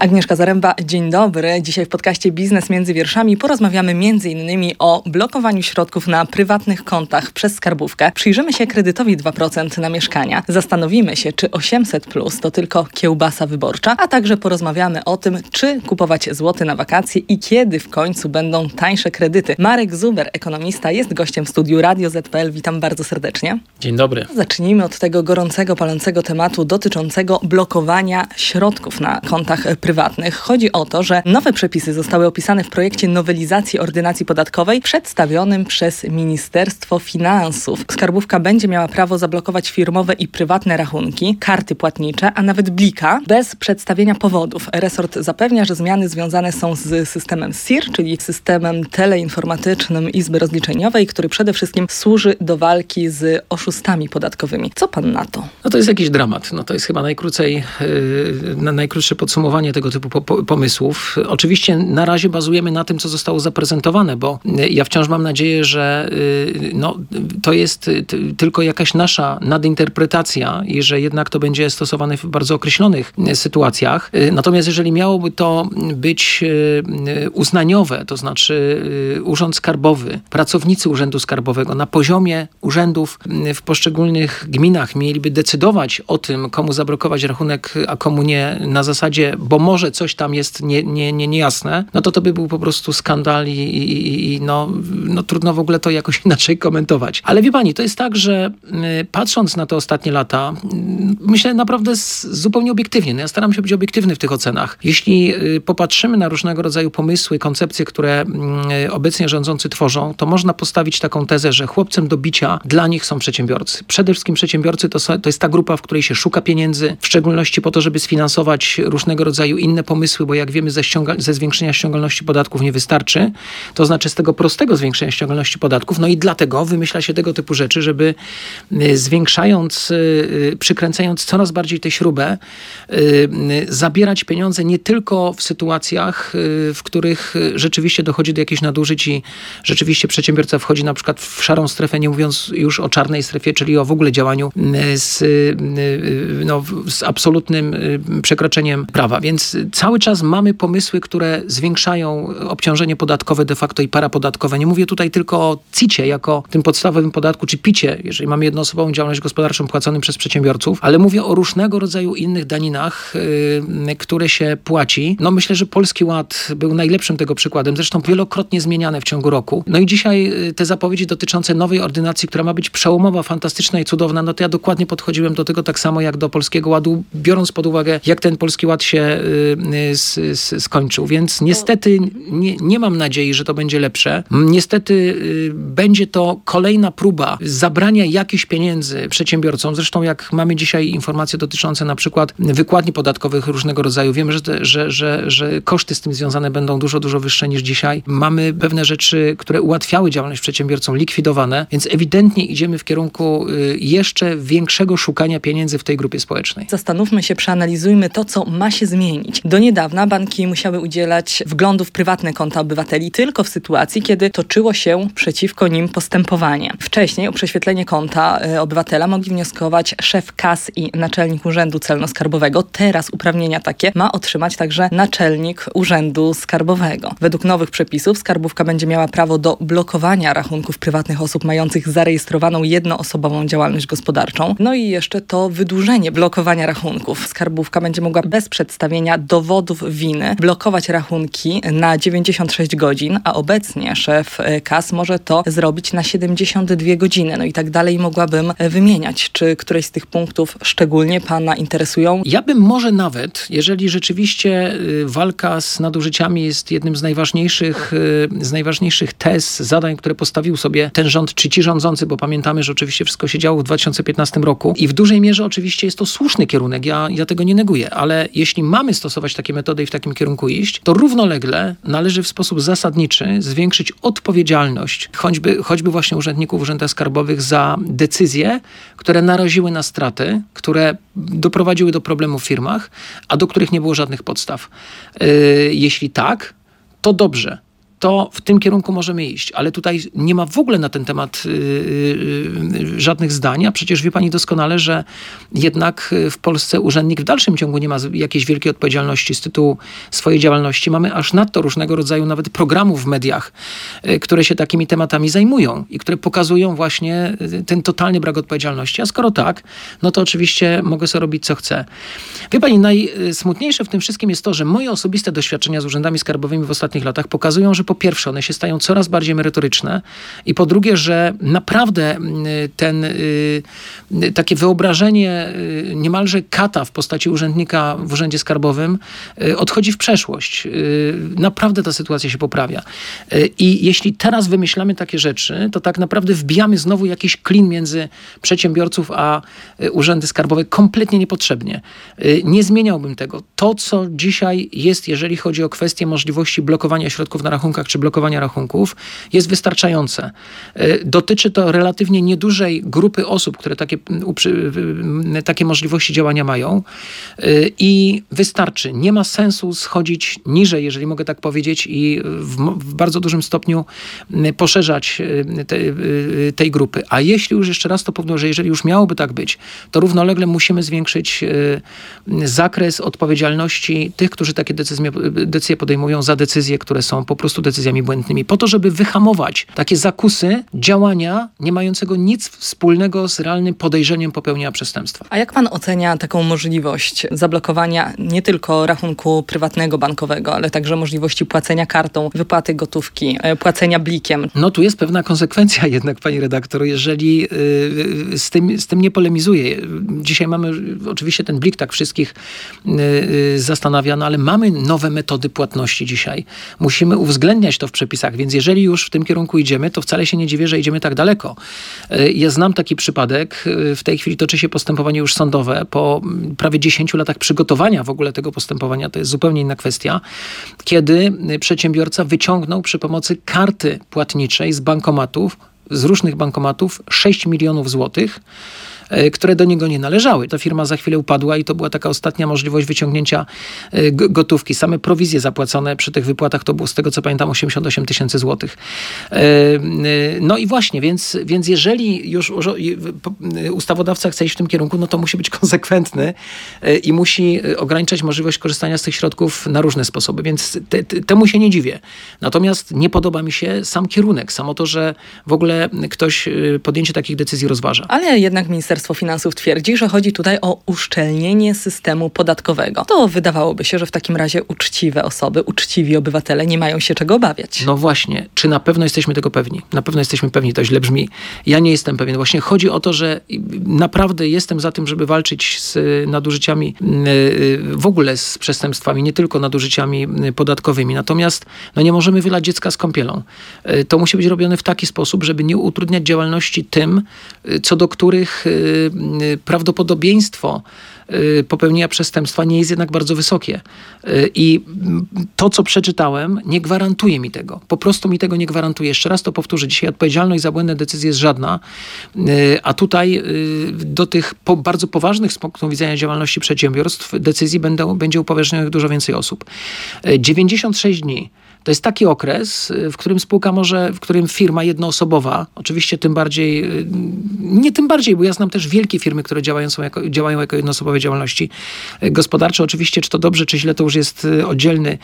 Agnieszka Zaręba, dzień dobry. Dzisiaj w podcaście Biznes między wierszami porozmawiamy m.in. o blokowaniu środków na prywatnych kontach przez skarbówkę. Przyjrzymy się kredytowi 2% na mieszkania. Zastanowimy się, czy 800 plus to tylko kiełbasa wyborcza, a także porozmawiamy o tym, czy kupować złoty na wakacje i kiedy w końcu będą tańsze kredyty. Marek Zuber, ekonomista, jest gościem w studiu Radio ZPL. Witam bardzo serdecznie. Dzień dobry. Zacznijmy od tego gorącego, palącego tematu dotyczącego blokowania środków na kontach prywatnych. Chodzi o to, że nowe przepisy zostały opisane w projekcie nowelizacji ordynacji podatkowej przedstawionym przez Ministerstwo Finansów. Skarbówka będzie miała prawo zablokować firmowe i prywatne rachunki, karty płatnicze, a nawet blika bez przedstawienia powodów. Resort zapewnia, że zmiany związane są z systemem SIR, czyli systemem teleinformatycznym Izby Rozliczeniowej, który przede wszystkim służy do walki z oszustami podatkowymi. Co pan na to? No to jest jakiś dramat. No to jest chyba najkrócej, yy, najkrótsze podsumowanie tego typu po, po, pomysłów. Oczywiście na razie bazujemy na tym, co zostało zaprezentowane, bo ja wciąż mam nadzieję, że yy, no, to jest tylko jakaś nasza nadinterpretacja i że jednak to będzie stosowane w bardzo określonych sytuacjach. Yy, natomiast jeżeli miałoby to być yy, uznaniowe, to znaczy Urząd Skarbowy, pracownicy Urzędu Skarbowego na poziomie urzędów w poszczególnych gminach mieliby decydować o tym, komu zablokować rachunek, a komu nie, na zasadzie, bo może coś tam jest nie, nie, nie, niejasne, no to to by był po prostu skandal i, i, i no, no trudno w ogóle to jakoś inaczej komentować. Ale wie pani, to jest tak, że y, patrząc na te ostatnie lata, y, myślę naprawdę zupełnie obiektywnie. No ja staram się być obiektywny w tych ocenach. Jeśli y, popatrzymy na różnego rodzaju pomysły, koncepcje, które obecnie rządzący tworzą, to można postawić taką tezę, że chłopcem do bicia dla nich są przedsiębiorcy. Przede wszystkim przedsiębiorcy to, to jest ta grupa, w której się szuka pieniędzy, w szczególności po to, żeby sfinansować różnego rodzaju inne pomysły, bo jak wiemy, ze, ze zwiększenia ściągalności podatków nie wystarczy. To znaczy z tego prostego zwiększenia ściągalności podatków. No i dlatego wymyśla się tego typu rzeczy, żeby y, zwiększając, y, przykręcając coraz bardziej tę śrubę, y, zabierać pieniądze nie tylko w sytuacjach, w których rzeczywiście dochodzi do jakichś nadużyć i rzeczywiście przedsiębiorca wchodzi na przykład w szarą strefę, nie mówiąc już o czarnej strefie, czyli o w ogóle działaniu z, no, z absolutnym przekroczeniem prawa. Więc cały czas mamy pomysły, które zwiększają obciążenie podatkowe de facto i parapodatkowe. Nie mówię tutaj tylko o CIT-ie jako tym podstawowym podatku, czy picie, jeżeli mamy jednoosobową działalność gospodarczą płaconym przez przedsiębiorców, ale mówię o różnego rodzaju innych daninach, yy, które się płaci. No myślę, że Polski Ład był najlepszym tego przykładem, zresztą wielokrotnie zmieniane w ciągu roku. No i dzisiaj y, te zapowiedzi dotyczące nowej ordynacji, która ma być przełomowa, fantastyczna i cudowna, no to ja dokładnie podchodziłem do tego tak samo jak do Polskiego Ładu, biorąc pod uwagę, jak ten Polski Ład się yy, skończył. Więc niestety nie, nie mam nadziei, że to będzie lepsze. Niestety yy, będzie to kolejna próba zabrania jakichś pieniędzy przedsiębiorcom. Zresztą jak mamy dzisiaj informacje dotyczące na przykład wykładni podatkowych różnego rodzaju, wiemy, że, że, że, że koszty z tym związane będą dużo, dużo wyższe niż dzisiaj. Mamy pewne rzeczy, które ułatwiały działalność przedsiębiorcom, likwidowane, więc ewidentnie idziemy w kierunku y, jeszcze większego szukania pieniędzy w tej grupie społecznej. Zastanówmy się, przeanalizujmy to, co ma się zmienić. Do niedawna banki musiały udzielać wglądów w prywatne konta obywateli tylko w sytuacji, kiedy toczyło się przeciwko nim postępowanie. Wcześniej o prześwietlenie konta y, obywatela mogli wnioskować szef KAS i naczelnik Urzędu Celno-Skarbowego. Teraz uprawnienia takie ma otrzymać także naczelnik Urzędu Skarbowego. Według nowych przepisów skarbówka będzie miała prawo do blokowania rachunków prywatnych osób mających zarejestrowaną jednoosobową działalność gospodarczą. No i jeszcze to wydłużenie blokowania rachunków. Skarbówka będzie mogła bez przedstawienia dowodów winy blokować rachunki na 96 godzin, a obecnie szef KAS może to zrobić na 72 godziny. No i tak dalej mogłabym wymieniać. Czy któreś z tych punktów szczególnie Pana interesują? Ja bym może nawet, jeżeli rzeczywiście y, walka z nadużyciami jest jednym z najważniejszych, z najważniejszych tez, zadań, które postawił sobie ten rząd, czy ci rządzący, bo pamiętamy, że oczywiście wszystko się działo w 2015 roku i w dużej mierze oczywiście jest to słuszny kierunek, ja, ja tego nie neguję, ale jeśli mamy stosować takie metody i w takim kierunku iść, to równolegle należy w sposób zasadniczy zwiększyć odpowiedzialność choćby, choćby właśnie urzędników urzędach skarbowych za decyzje, które naraziły na straty, które doprowadziły do problemów w firmach, a do których nie było żadnych podstaw. Yy, jeśli tak, to dobrze. To w tym kierunku możemy iść. Ale tutaj nie ma w ogóle na ten temat y, y, żadnych zdań, a przecież wie pani doskonale, że jednak w Polsce urzędnik w dalszym ciągu nie ma jakiejś wielkiej odpowiedzialności z tytułu swojej działalności. Mamy aż nadto różnego rodzaju nawet programów w mediach, y, które się takimi tematami zajmują i które pokazują właśnie ten totalny brak odpowiedzialności. A skoro tak, no to oczywiście mogę sobie robić co chcę. Wie pani, najsmutniejsze w tym wszystkim jest to, że moje osobiste doświadczenia z urzędami skarbowymi w ostatnich latach pokazują, że po pierwsze one się stają coraz bardziej merytoryczne i po drugie, że naprawdę mm, ten y, takie wyobrażenie y, niemalże kata w postaci urzędnika w urzędzie skarbowym y, odchodzi w przeszłość. Naprawdę ta sytuacja się poprawia. I jeśli teraz wymyślamy takie rzeczy, to tak naprawdę wbijamy znowu jakiś klin między przedsiębiorców a urzędy skarbowe kompletnie niepotrzebnie. Nie zmieniałbym tego. To, co dzisiaj jest, jeżeli chodzi o kwestię możliwości blokowania środków na rachunkach czy blokowania rachunków, jest wystarczające. E, dotyczy to relatywnie niedużej grupy osób, które takie, takie możliwości działania mają e, i wystarczy. Nie ma sensu schodzić niżej, jeżeli mogę tak powiedzieć, i w, w bardzo dużym stopniu poszerzać e, te, tej grupy. A jeśli już jeszcze raz to powtórzę, że jeżeli już miałoby tak być, to równolegle musimy zwiększyć zakres odpowiedzialności tych, którzy takie decyzje, decyzje podejmują za decyzje, które są po prostu decyzjami błędnymi, po to, żeby wyhamować takie zakusy działania nie mającego nic wspólnego z realnym podejrzeniem popełnienia przestępstwa. A jak pan ocenia taką możliwość zablokowania nie tylko rachunku prywatnego bankowego, ale także możliwości płacenia kartą, wypłaty gotówki, e, płacenia blikiem? No tu jest pewna konsekwencja jednak, pani redaktor, jeżeli yy, z, tym, z tym nie polemizuję. Dzisiaj mamy oczywiście ten blik tak wszystkich yy, zastanawia, no ale mamy nowe metody płatności dzisiaj. Musimy uwzględniać to w przepisach, więc jeżeli już w tym kierunku idziemy, to wcale się nie dziwię, że idziemy tak daleko. E, ja znam taki przypadek, w tej chwili toczy się postępowanie już sądowe po prawie 10 latach przygotowania w ogóle tego postępowania, to jest zupełnie inna kwestia, kiedy przedsiębiorca wyciągnął przy pomocy karty płatniczej z bankomatów, z różnych bankomatów 6 milionów złotych które do niego nie należały. Ta firma za chwilę upadła i to była taka ostatnia możliwość wyciągnięcia e, gotówki. Same prowizje zapłacone przy tych wypłatach to było z tego co pamiętam 88 tysięcy złotych. E, no i właśnie, więc, więc jeżeli już ustawodawca chce iść w tym kierunku, no to musi być konsekwentny i musi ograniczać możliwość korzystania z tych środków na różne sposoby, więc te, te, temu się nie dziwię. Natomiast nie podoba mi się sam kierunek, samo to, że w ogóle ktoś podjęcie takich decyzji rozważa. Ale jednak minister Ministerstwo Finansów twierdzi, że chodzi tutaj o uszczelnienie systemu podatkowego. To wydawałoby się, że w takim razie uczciwe osoby, uczciwi obywatele nie mają się czego obawiać. No właśnie, czy na pewno jesteśmy tego pewni? Na pewno jesteśmy pewni, to źle brzmi. Ja nie jestem pewien. Właśnie chodzi o to, że naprawdę jestem za tym, żeby walczyć z nadużyciami, y, w ogóle z przestępstwami, nie tylko nadużyciami podatkowymi. Natomiast no nie możemy wylać dziecka z kąpielą. Y, to musi być robione w taki sposób, żeby nie utrudniać działalności tym, y, co do których Y, prawdopodobieństwo y, popełnienia przestępstwa nie jest jednak bardzo wysokie. Y, I to, co przeczytałem, nie gwarantuje mi tego. Po prostu mi tego nie gwarantuje. Jeszcze raz to powtórzę. Dzisiaj odpowiedzialność za błędne decyzje jest żadna, a tutaj do tych bardzo poważnych z punktu widzenia działalności przedsiębiorstw decyzji będą, będzie upoważnionych dużo więcej osób. 96 dni to jest taki okres, y, w którym spółka może, w którym firma jednoosobowa, oczywiście tym bardziej, y, nie tym bardziej, bo ja znam też wielkie firmy, które działają, jako, działają jako jednoosobowe działalności y, gospodarcze. Oczywiście, czy to dobrze, czy źle, to już jest oddzielny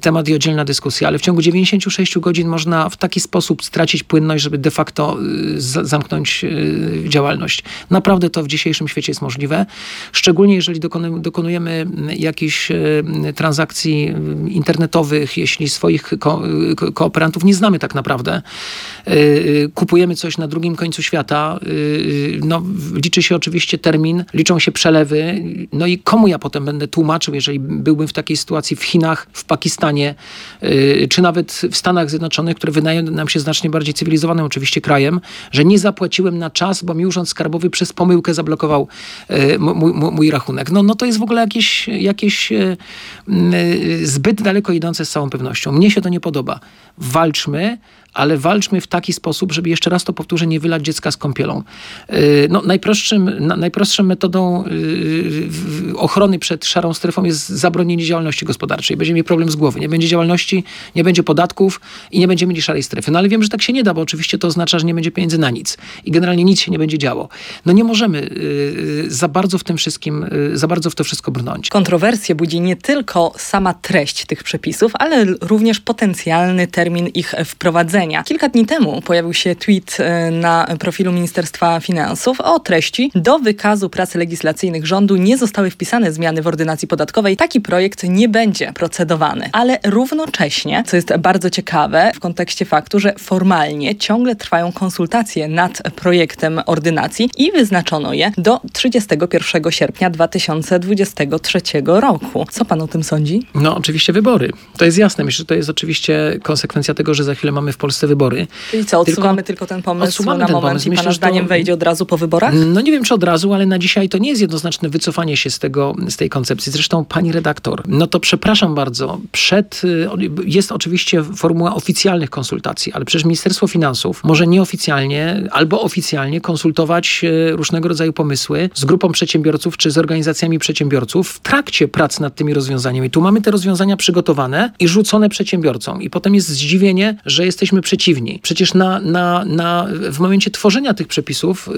temat i oddzielna dyskusja, ale w ciągu 96 godzin można w taki sposób stracić płynność, żeby de facto zamknąć działalność. Naprawdę to w dzisiejszym świecie jest możliwe, szczególnie jeżeli dokonujemy jakichś transakcji internetowych, jeśli swoje swoich ko kooperantów nie znamy tak naprawdę. Y, y, kupujemy coś na drugim końcu świata. Y, no, liczy się oczywiście termin, liczą się przelewy. No i komu ja potem będę tłumaczył, jeżeli byłbym w takiej sytuacji w Chinach, w Pakistanie, czy nawet w Stanach Zjednoczonych, które wydają nam się znacznie bardziej cywilizowanym oczywiście krajem, że nie zapłaciłem na czas, bo mi urząd skarbowy przez pomyłkę zablokował mój, mój, rachunek. No, no to jest w ogóle jakieś, jakieś zbyt daleko idące z całą pewnością. Mnie się to nie podoba. Walczmy, ale walczmy w taki sposób, żeby jeszcze raz to powtórzę, nie wylać dziecka z kąpielą. No, najprostszym, najprostszą metodą ochrony przed szarą strefą jest zabronienie działalności gospodarczej. Będziemy mieli problem z głowy. Nie będzie działalności, nie będzie podatków i nie będziemy mieli szarej strefy. No ale wiem, że tak się nie da, bo oczywiście to oznacza, że nie będzie pieniędzy na nic i generalnie nic się nie będzie działo. No nie możemy y, za bardzo w tym wszystkim, y, za bardzo w to wszystko brnąć. Kontrowersje budzi nie tylko sama treść tych przepisów, ale również potencjalny termin ich wprowadzenia. Kilka dni temu pojawił się tweet y, na profilu Ministerstwa Finansów o treści do wykazu prac legislacyjnych rządu nie zostały wpisane zmiany w ordynacji podatkowej. Taki projekt nie będzie procedowany. Ale równocześnie, co jest bardzo ciekawe w kontekście faktu, że formalnie ciągle trwają konsultacje nad projektem ordynacji i wyznaczono je do 31 sierpnia 2023 roku. Co pan o tym sądzi? No oczywiście wybory. To jest jasne. Myślę, że to jest oczywiście konsekwencja tego, że za chwilę mamy w Polsce wybory. Czyli co, odsuwamy tylko, tylko ten pomysł na ten moment pomysł. i Myślę, pana zdaniem to... wejdzie od razu po wyborach? No nie wiem, czy od razu, ale na dzisiaj to nie jest jednoznaczne wycofanie się z tego, z tej koncepcji. Zresztą pani redaktor, no to przepraszam bardzo, przed, y, jest oczywiście formuła oficjalnych konsultacji, ale przecież Ministerstwo Finansów może nieoficjalnie albo oficjalnie konsultować y, różnego rodzaju pomysły z grupą przedsiębiorców czy z organizacjami przedsiębiorców w trakcie prac nad tymi rozwiązaniami. Tu mamy te rozwiązania przygotowane i rzucone przedsiębiorcom i potem jest zdziwienie, że jesteśmy przeciwni. Przecież na, na, na, w momencie tworzenia tych przepisów,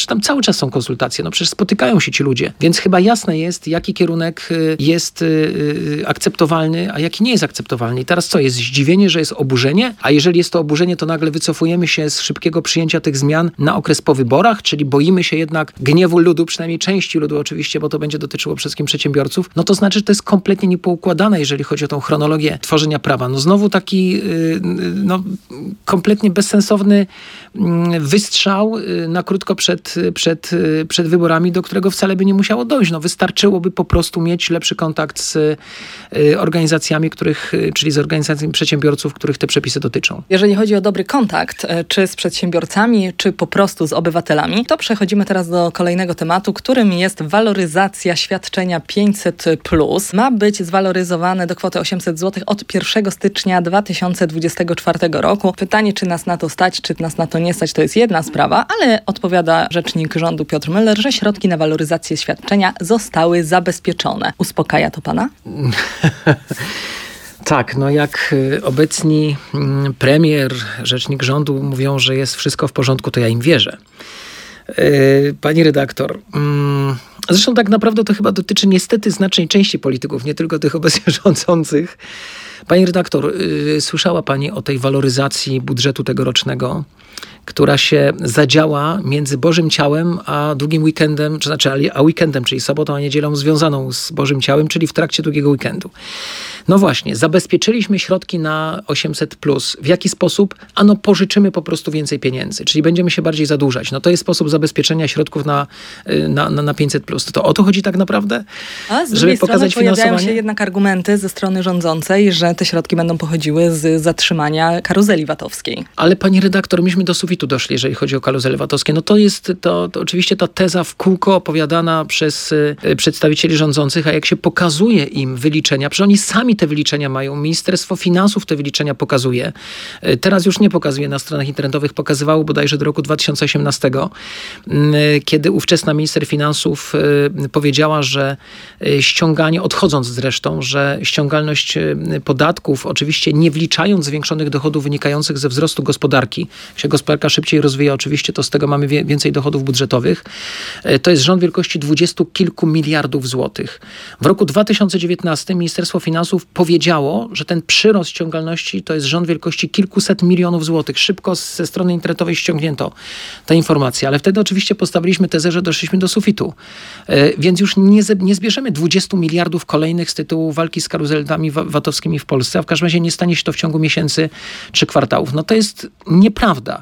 yy, tam cały czas są konsultacje, no przecież spotykają się ci ludzie, więc chyba jasne jest, jaki kierunek y, jest y, akceptowalny, a jaki nie jest akceptowalny. I teraz co, jest zdziwienie, że jest oburzenie? A jeżeli jest to oburzenie, to nagle wycofujemy się z szybkiego przyjęcia tych zmian na okres po wyborach, czyli boimy się jednak gniewu ludu, przynajmniej części ludu oczywiście, bo to będzie dotyczyło przede wszystkim przedsiębiorców, no to znaczy, że to jest kompletnie niepoukładane, jeżeli chodzi o tą chronologię tworzenia prawa. No znowu taki y, no, kompletnie bezsensowny mm, wystrzał na krótko przed, przed, przed wyborami, do którego wcale by nie musiało dojść. No wystarczyłoby po prostu mieć lepszy kontakt z y, organizacjami, których, y, czyli z organizacjami przedsiębiorców, których te przepisy dotyczą. Jeżeli chodzi o dobry kontakt, y, czy z przedsiębiorcami, czy po prostu z obywatelami, to przechodzimy teraz do kolejnego tematu, którym jest waloryzacja świadczenia 500. Ma być zwaloryzowane do kwoty 800 zł od 1 stycznia 2024 roku. Pytanie, czy nas na to stać, czy nas na to nie stać, to jest jedna sprawa, ale odpowiada rzecznik rządu Piotr Müller, że środki na waloryzację świadczenia zostały zabezpieczone. Uspokaja to pana? Tak, no jak y, obecni mm, premier, rzecznik rządu mówią, że jest wszystko w porządku, to ja im wierzę. Y, pani redaktor, mm, zresztą tak naprawdę to chyba dotyczy niestety znacznej części polityków, nie tylko tych obecnie rządzących. Pani redaktor, y, słyszała Pani o tej waloryzacji budżetu tegorocznego? Która się zadziała między Bożym Ciałem a długim weekendem, czy znaczy a weekendem, czyli sobotą a niedzielą związaną z Bożym Ciałem, czyli w trakcie długiego weekendu. No właśnie, zabezpieczyliśmy środki na 800. W jaki sposób? Ano, pożyczymy po prostu więcej pieniędzy, czyli będziemy się bardziej zadłużać. No to jest sposób zabezpieczenia środków na, y, na, na, na 500. To o to chodzi tak naprawdę? A z żeby pokazać strony pojawiają się jednak argumenty ze strony rządzącej, że te środki będą pochodziły z zatrzymania karuzeli VAT-owskiej. Ale pani redaktor, myśmy do sufitu doszli, jeżeli chodzi o karuzele VAT-owskie. No to jest to, to oczywiście ta teza w kółko opowiadana przez y, przedstawicieli rządzących, a jak się pokazuje im wyliczenia, przecież oni sami te wyliczenia mają. Ministerstwo Finansów te wyliczenia pokazuje. E, teraz już nie pokazuje na stronach internetowych, pokazywało bodajże do roku 2018, kiedy ówczesna minister finansów e, powiedziała, że e, ściąganie, odchodząc zresztą, że ściągalność podatków, oczywiście nie wliczając zwiększonych dochodów wynikających ze wzrostu gospodarki, się gospodarka szybciej rozwija, oczywiście to z tego mamy więcej dochodów budżetowych, to jest rząd wielkości dwudziestu kilku miliardów złotych. W roku 2019 Ministerstwo Finansów powiedziało, że ten przyrost ściągalności to jest rząd wielkości kilkuset milionów złotych. Szybko ze strony internetowej ściągnięto tę informację, ale wtedy oczywiście postawiliśmy tezę, że doszliśmy do sufitu. E, więc już nie, nie zbierzemy 20 miliardów kolejnych z tytułu walki z karuzelami VAT-owskimi w Polsce, a w każdym razie nie stanie się to w ciągu miesięcy czy kwartałów. No to jest nieprawda.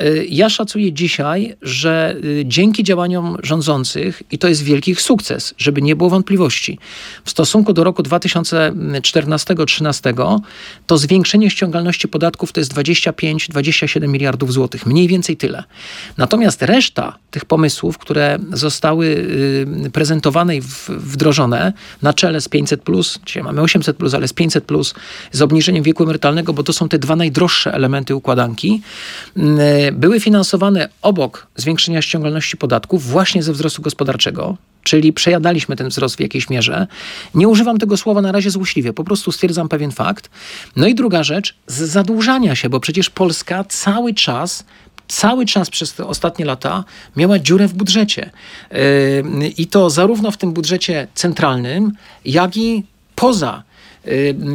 Y, ja szacuję dzisiaj, że y, dzięki działaniom rządzących, i to jest wielki sukces, żeby nie było wątpliwości, w stosunku do roku 2014-2013, to zwiększenie ściągalności podatków to jest 25-27 miliardów złotych. Mniej więcej tyle. Natomiast reszta tych pomysłów, które zostały y, prezentowane i wdrożone na czele z 500, dzisiaj mamy 800, ale z 500, z obniżeniem wieku emerytalnego, bo to są te dwa najdroższe elementy układanki, były finansowane obok zwiększenia ściągalności podatków właśnie ze wzrostu gospodarczego, czyli przejadaliśmy ten wzrost w jakiejś mierze. Nie używam tego słowa na razie złośliwie, po prostu stwierdzam pewien fakt. No i druga rzecz, z zadłużania się, bo przecież Polska cały czas cały czas przez te ostatnie lata miała dziurę w budżecie. Yy, I to zarówno w tym budżecie centralnym, jak i poza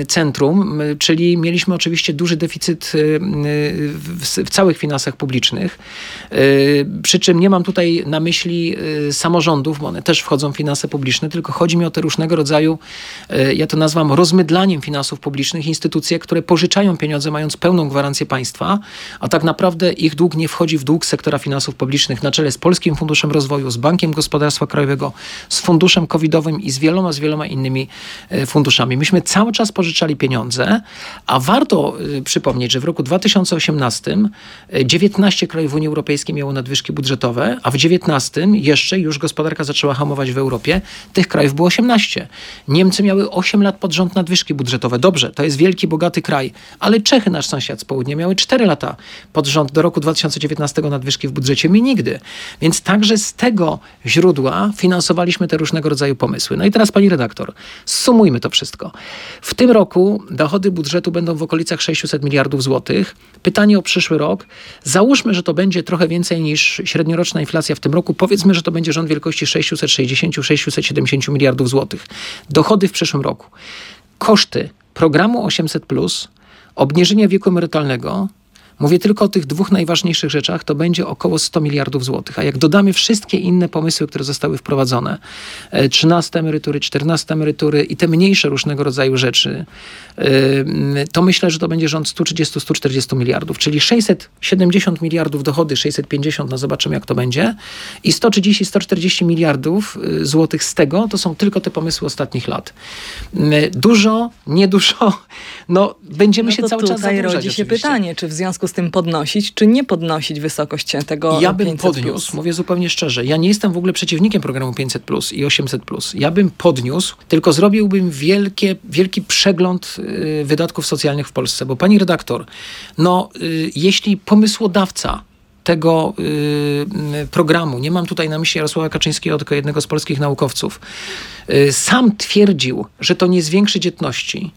centrum, y, czyli mieliśmy oczywiście duży deficyt y, w, całych finansach publicznych. Przy czym nie mam tutaj na myśli samorządów, bo one też wchodzą w finanse publiczne, tylko chodzi mi o te różnego rodzaju, ja to nazwam rozmydlaniem finansów publicznych, instytucje, które pożyczają pieniądze, mając pełną gwarancję państwa, a tak naprawdę ich dług nie wchodzi w dług sektora finansów publicznych na czele z Polskim Funduszem Rozwoju, z Bankiem Gospodarstwa Krajowego, z Funduszem Covidowym i z wieloma, z wieloma innymi funduszami. Myśmy cały czas pożyczali pieniądze, a warto y, przypomnieć, że w roku 2018 19 y, krajów Unii Europejskiej miało nadwyżki budżetowe, a w 19 jeszcze już gospodarka zaczęła hamować w Europie. Tych krajów było 18. Niemcy miały 8 lat pod rząd nadwyżki budżetowe. Dobrze, to jest wielki, bogaty kraj, ale Czechy, nasz sąsiad z południa, miały 4 lata pod rząd do roku 2019 nadwyżki w budżecie. Mi nigdy. Więc także z tego źródła finansowaliśmy te różnego rodzaju pomysły. No i teraz, pani redaktor, sumujmy to wszystko. W tym roku dochody budżetu będą w okolicach 600 miliardów złotych. Pytanie o przyszły rok. Załóżmy, że to będzie trochę więcej niż średnioroczna inflacja w tym roku. Powiedzmy, że to będzie rząd wielkości 660-670 miliardów złotych. Dochody w przyszłym roku. Koszty programu 800, obniżenia wieku emerytalnego, Mówię tylko o tych dwóch najważniejszych rzeczach, to będzie około 100 miliardów złotych. A jak dodamy wszystkie inne pomysły, które zostały wprowadzone, 13 e, emerytury, 14 emerytury i te mniejsze różnego rodzaju rzeczy, e, to myślę, że to będzie rząd 130-140 miliardów, czyli 670 miliardów dochody, 650, no zobaczymy jak to będzie i 130-140 miliardów e, złotych z tego to są tylko te pomysły ostatnich lat. Dużo, niedużo, no będziemy no się cały czas zadłużać. rodzi się oczywiście. pytanie, czy w związku z tym podnosić, czy nie podnosić wysokość tego Ja bym podniósł, mówię zupełnie szczerze, ja nie jestem w ogóle przeciwnikiem programu 500 plus i 800 plus. Ja bym podniósł, tylko zrobiłbym wielkie, wielki przegląd y, wydatków socjalnych w Polsce, bo pani redaktor, no y, jeśli pomysłodawca tego y, programu, nie mam tutaj na myśli Jarosława Kaczyńskiego, tylko jednego z polskich naukowców, y, sam twierdził, że to nie zwiększy dzietności,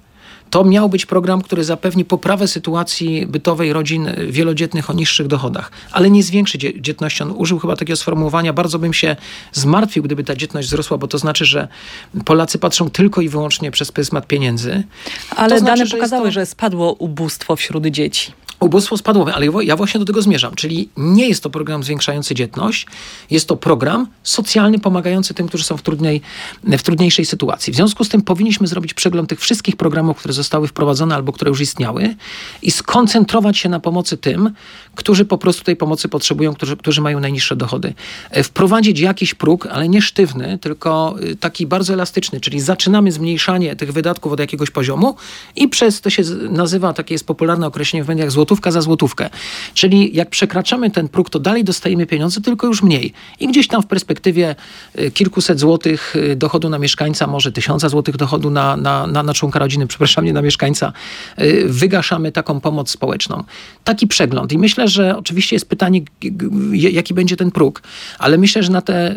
to miał być program, który zapewni poprawę sytuacji bytowej rodzin wielodzietnych o niższych dochodach, ale nie zwiększy dzietności. On użył chyba takiego sformułowania, bardzo bym się zmartwił, gdyby ta dzietność wzrosła, bo to znaczy, że Polacy patrzą tylko i wyłącznie przez pryzmat pieniędzy. Ale znaczy, dane pokazały, to... że spadło ubóstwo wśród dzieci. Ubóstwo spadłowe, ale ja właśnie do tego zmierzam. Czyli nie jest to program zwiększający dzietność, jest to program socjalny pomagający tym, którzy są w, w trudniejszej sytuacji. W związku z tym powinniśmy zrobić przegląd tych wszystkich programów, które zostały wprowadzone albo które już istniały i skoncentrować się na pomocy tym, którzy po prostu tej pomocy potrzebują, którzy, którzy mają najniższe dochody. E, wprowadzić jakiś próg, ale nie sztywny, tylko y, taki bardzo elastyczny, czyli zaczynamy zmniejszanie tych wydatków od jakiegoś poziomu i przez, to się nazywa, takie jest popularne określenie w mediach, złotówka za złotówkę. Czyli jak przekraczamy ten próg, to dalej dostajemy pieniądze, tylko już mniej. I gdzieś tam w perspektywie y, kilkuset złotych y, dochodu na mieszkańca, może tysiąca złotych dochodu na, na, na, na członka rodziny, przepraszam, nie na mieszkańca, wygaszamy taką pomoc społeczną. Taki przegląd. I myślę, że oczywiście jest pytanie, jaki będzie ten próg, ale myślę, że na te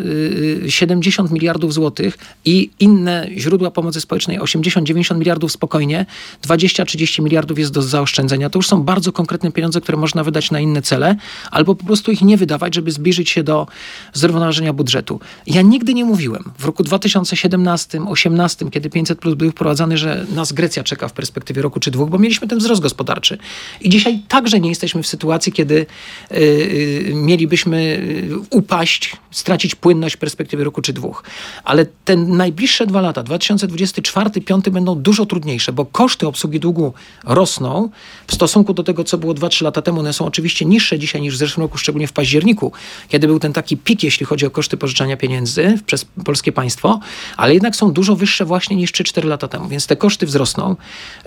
70 y, miliardów złotych i inne źródła pomocy społecznej 80-90 miliardów spokojnie, 20-30 miliardów jest do zaoszczędzenia. To już są bardzo konkretne pieniądze, które można wydać na inne cele, albo po prostu ich nie wydawać, żeby zbliżyć się do zrównoważenia budżetu. Ja nigdy nie mówiłem w roku 2017-2018, kiedy 500 plus był wprowadzany, że nas Grecja czeka w perspektywie roku czy dwóch, bo mieliśmy ten wzrost gospodarczy. I dzisiaj także nie jesteśmy w sytuacji, kiedy kiedy y, y, mielibyśmy y, upaść, stracić płynność w perspektywie roku czy dwóch. Ale te najbliższe dwa lata, 2024-2025 będą dużo trudniejsze, bo koszty obsługi długu rosną w stosunku do tego, co co było 2-3 lata temu. One są oczywiście niższe dzisiaj niż w zeszłym roku, szczególnie w październiku, kiedy był ten taki pik, jeśli chodzi o koszty pożyczania pieniędzy przez polskie państwo, ale jednak są dużo wyższe właśnie niż 3-4 lata temu, więc te koszty wzrosną.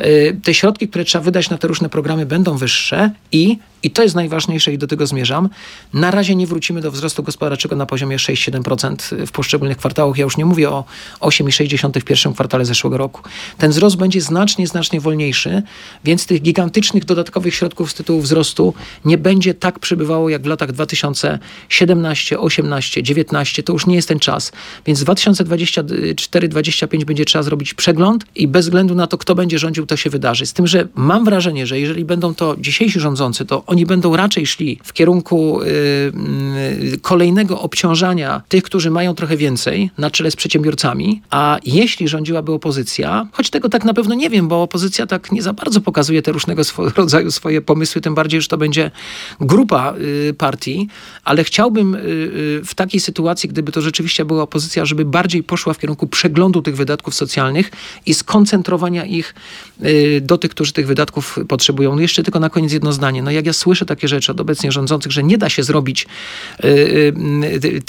Y, te środki, które trzeba wydać na te różne programy będą wyższe i i to jest najważniejsze i do tego zmierzam. Na razie nie wrócimy do wzrostu gospodarczego na poziomie 6-7% w poszczególnych kwartałach. Ja już nie mówię o 8,6% w pierwszym kwartale zeszłego roku. Ten wzrost będzie znacznie, znacznie wolniejszy, więc tych gigantycznych dodatkowych środków z tytułu wzrostu nie będzie tak przybywało jak w latach 2017, 18, 19. To już nie jest ten czas. Więc 2024-2025 będzie trzeba zrobić przegląd i bez względu na to, kto będzie rządził, to się wydarzy. Z tym, że mam wrażenie, że jeżeli będą to dzisiejsi rządzący, to oni będą raczej szli w kierunku y, y, kolejnego obciążania tych, którzy mają trochę więcej na czele z przedsiębiorcami, a jeśli rządziłaby opozycja, choć tego tak na pewno nie wiem, bo opozycja tak nie za bardzo pokazuje te różnego swo rodzaju swoje pomysły, tym bardziej, że to będzie grupa y, partii, ale chciałbym w takiej sytuacji, gdyby to rzeczywiście była opozycja, żeby bardziej poszła w kierunku przeglądu tych wydatków socjalnych i skoncentrowania ich do tych, którzy tych wydatków potrzebują. No jeszcze tylko na koniec jedno zdanie. No jak ja słyszę takie rzeczy od obecnie rządzących, że nie da się zrobić y,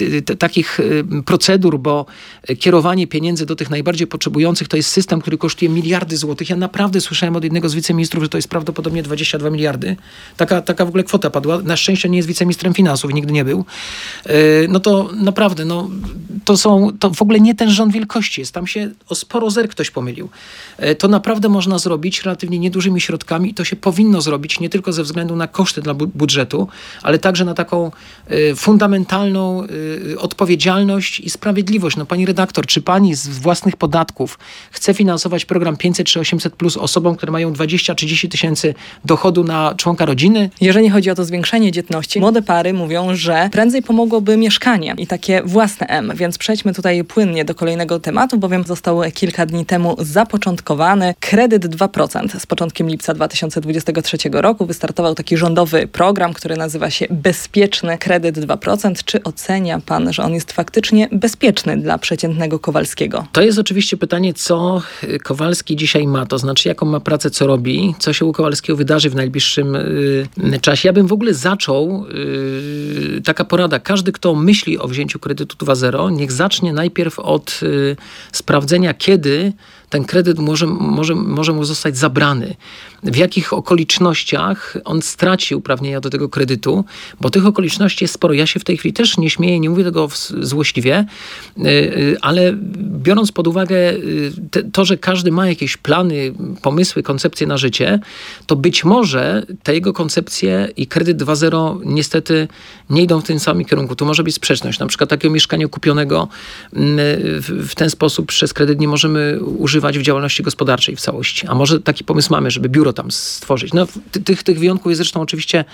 y, takich procedur, bo kierowanie pieniędzy do tych najbardziej potrzebujących to jest system, który kosztuje miliardy złotych. Ja naprawdę słyszałem od jednego z wiceministrów, że to jest prawdopodobnie 22 miliardy. Taka, taka w ogóle kwota padła. Na szczęście nie jest wiceministrem finansów nigdy nie był. No to naprawdę, no, to są, to w ogóle nie ten rząd wielkości jest. Tam się o sporo zer ktoś pomylił. To naprawdę można zrobić relatywnie niedużymi środkami i to się powinno zrobić nie tylko ze względu na koszty dla budżetu, ale także na taką y, fundamentalną y, odpowiedzialność i sprawiedliwość. No pani redaktor, czy pani z własnych podatków chce finansować program 500 czy 800 plus osobom, które mają 20-30 tysięcy dochodu na członka rodziny? Jeżeli chodzi o to zwiększenie dzietności, młode pary mówią, że prędzej pomogłoby mieszkanie i takie własne M, więc przejdźmy tutaj płynnie do kolejnego tematu, bowiem został kilka dni temu zapoczątkowany kredyt 2%. Z początkiem lipca 2023 roku wystartował taki rządowy program, który nazywa się Bezpieczny Kredyt 2%. Czy ocenia pan, że on jest faktycznie bezpieczny dla przeciętnego Kowalskiego? To jest oczywiście pytanie, co Kowalski dzisiaj ma, to znaczy jaką ma pracę, co robi, co się u Kowalskiego wydarzy w najbliższym y, czasie. Ja bym w ogóle zaczął, y, taka porada, każdy, kto myśli o wzięciu kredytu 2.0, niech zacznie najpierw od y, sprawdzenia, kiedy ten kredyt może, może, może mu zostać zabrany. W jakich okolicznościach on straci uprawnienia do tego kredytu, bo tych okoliczności jest sporo. Ja się w tej chwili też nie śmieję, nie mówię tego złośliwie, y, y, ale biorąc pod uwagę y, to, że każdy ma jakieś plany, pomysły, koncepcje na życie, to być może te jego koncepcje i kredyt 2.0 niestety nie idą w tym samym kierunku. Tu może być sprzeczność. Na przykład takiego mieszkania kupionego mm, w ten sposób przez kredyt nie możemy używać używać w działalności gospodarczej w całości. A może taki pomysł mamy, żeby biuro tam stworzyć. No, tych, tych wyjątków jest zresztą oczywiście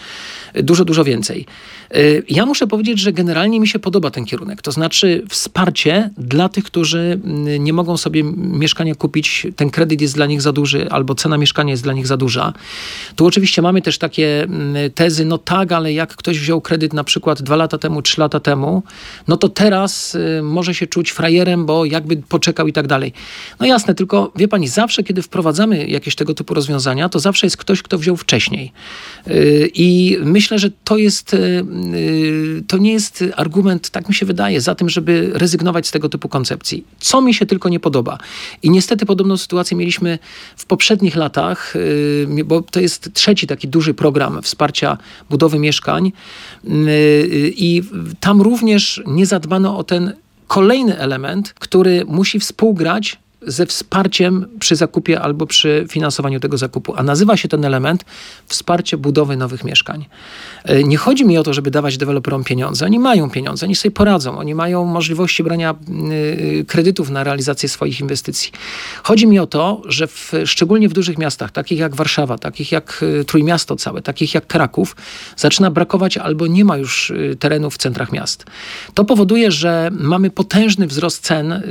dużo, dużo więcej. Y, ja muszę powiedzieć, że generalnie mi się podoba ten kierunek. To znaczy wsparcie dla tych, którzy mm, nie mogą sobie mieszkania kupić, ten kredyt jest dla nich za duży, albo cena mieszkania jest dla nich za duża. Tu oczywiście mamy też takie mm, tezy, no tak, ale jak ktoś wziął kredyt na przykład dwa lata temu, trzy lata temu, no to teraz y, może się czuć frajerem, bo jakby poczekał i tak dalej. No jasne, tylko wie pani, zawsze kiedy wprowadzamy jakieś tego typu rozwiązania, to zawsze jest ktoś, kto wziął wcześniej. Y, I myślę, że to jest, y, y, to nie jest argument, tak mi się wydaje, za tym, żeby rezygnować z tego typu koncepcji. Co mi się tylko nie podoba. I niestety podobną sytuację mieliśmy w poprzednich latach, bo to jest trzeci taki duży program wsparcia budowy mieszkań. I tam również nie zadbano o ten kolejny element, który musi współgrać ze wsparciem przy zakupie albo przy finansowaniu tego zakupu. A nazywa się ten element wsparcie budowy nowych mieszkań. E, nie chodzi mi o to, żeby dawać deweloperom pieniądze. Oni mają pieniądze, oni sobie poradzą, oni mają możliwości brania e, kredytów na realizację swoich inwestycji. Chodzi mi o to, że w, szczególnie w dużych miastach, takich jak Warszawa, takich jak e, Trójmiasto całe, takich jak Kraków, zaczyna brakować albo nie ma już terenów w centrach miast. To powoduje, że mamy potężny wzrost cen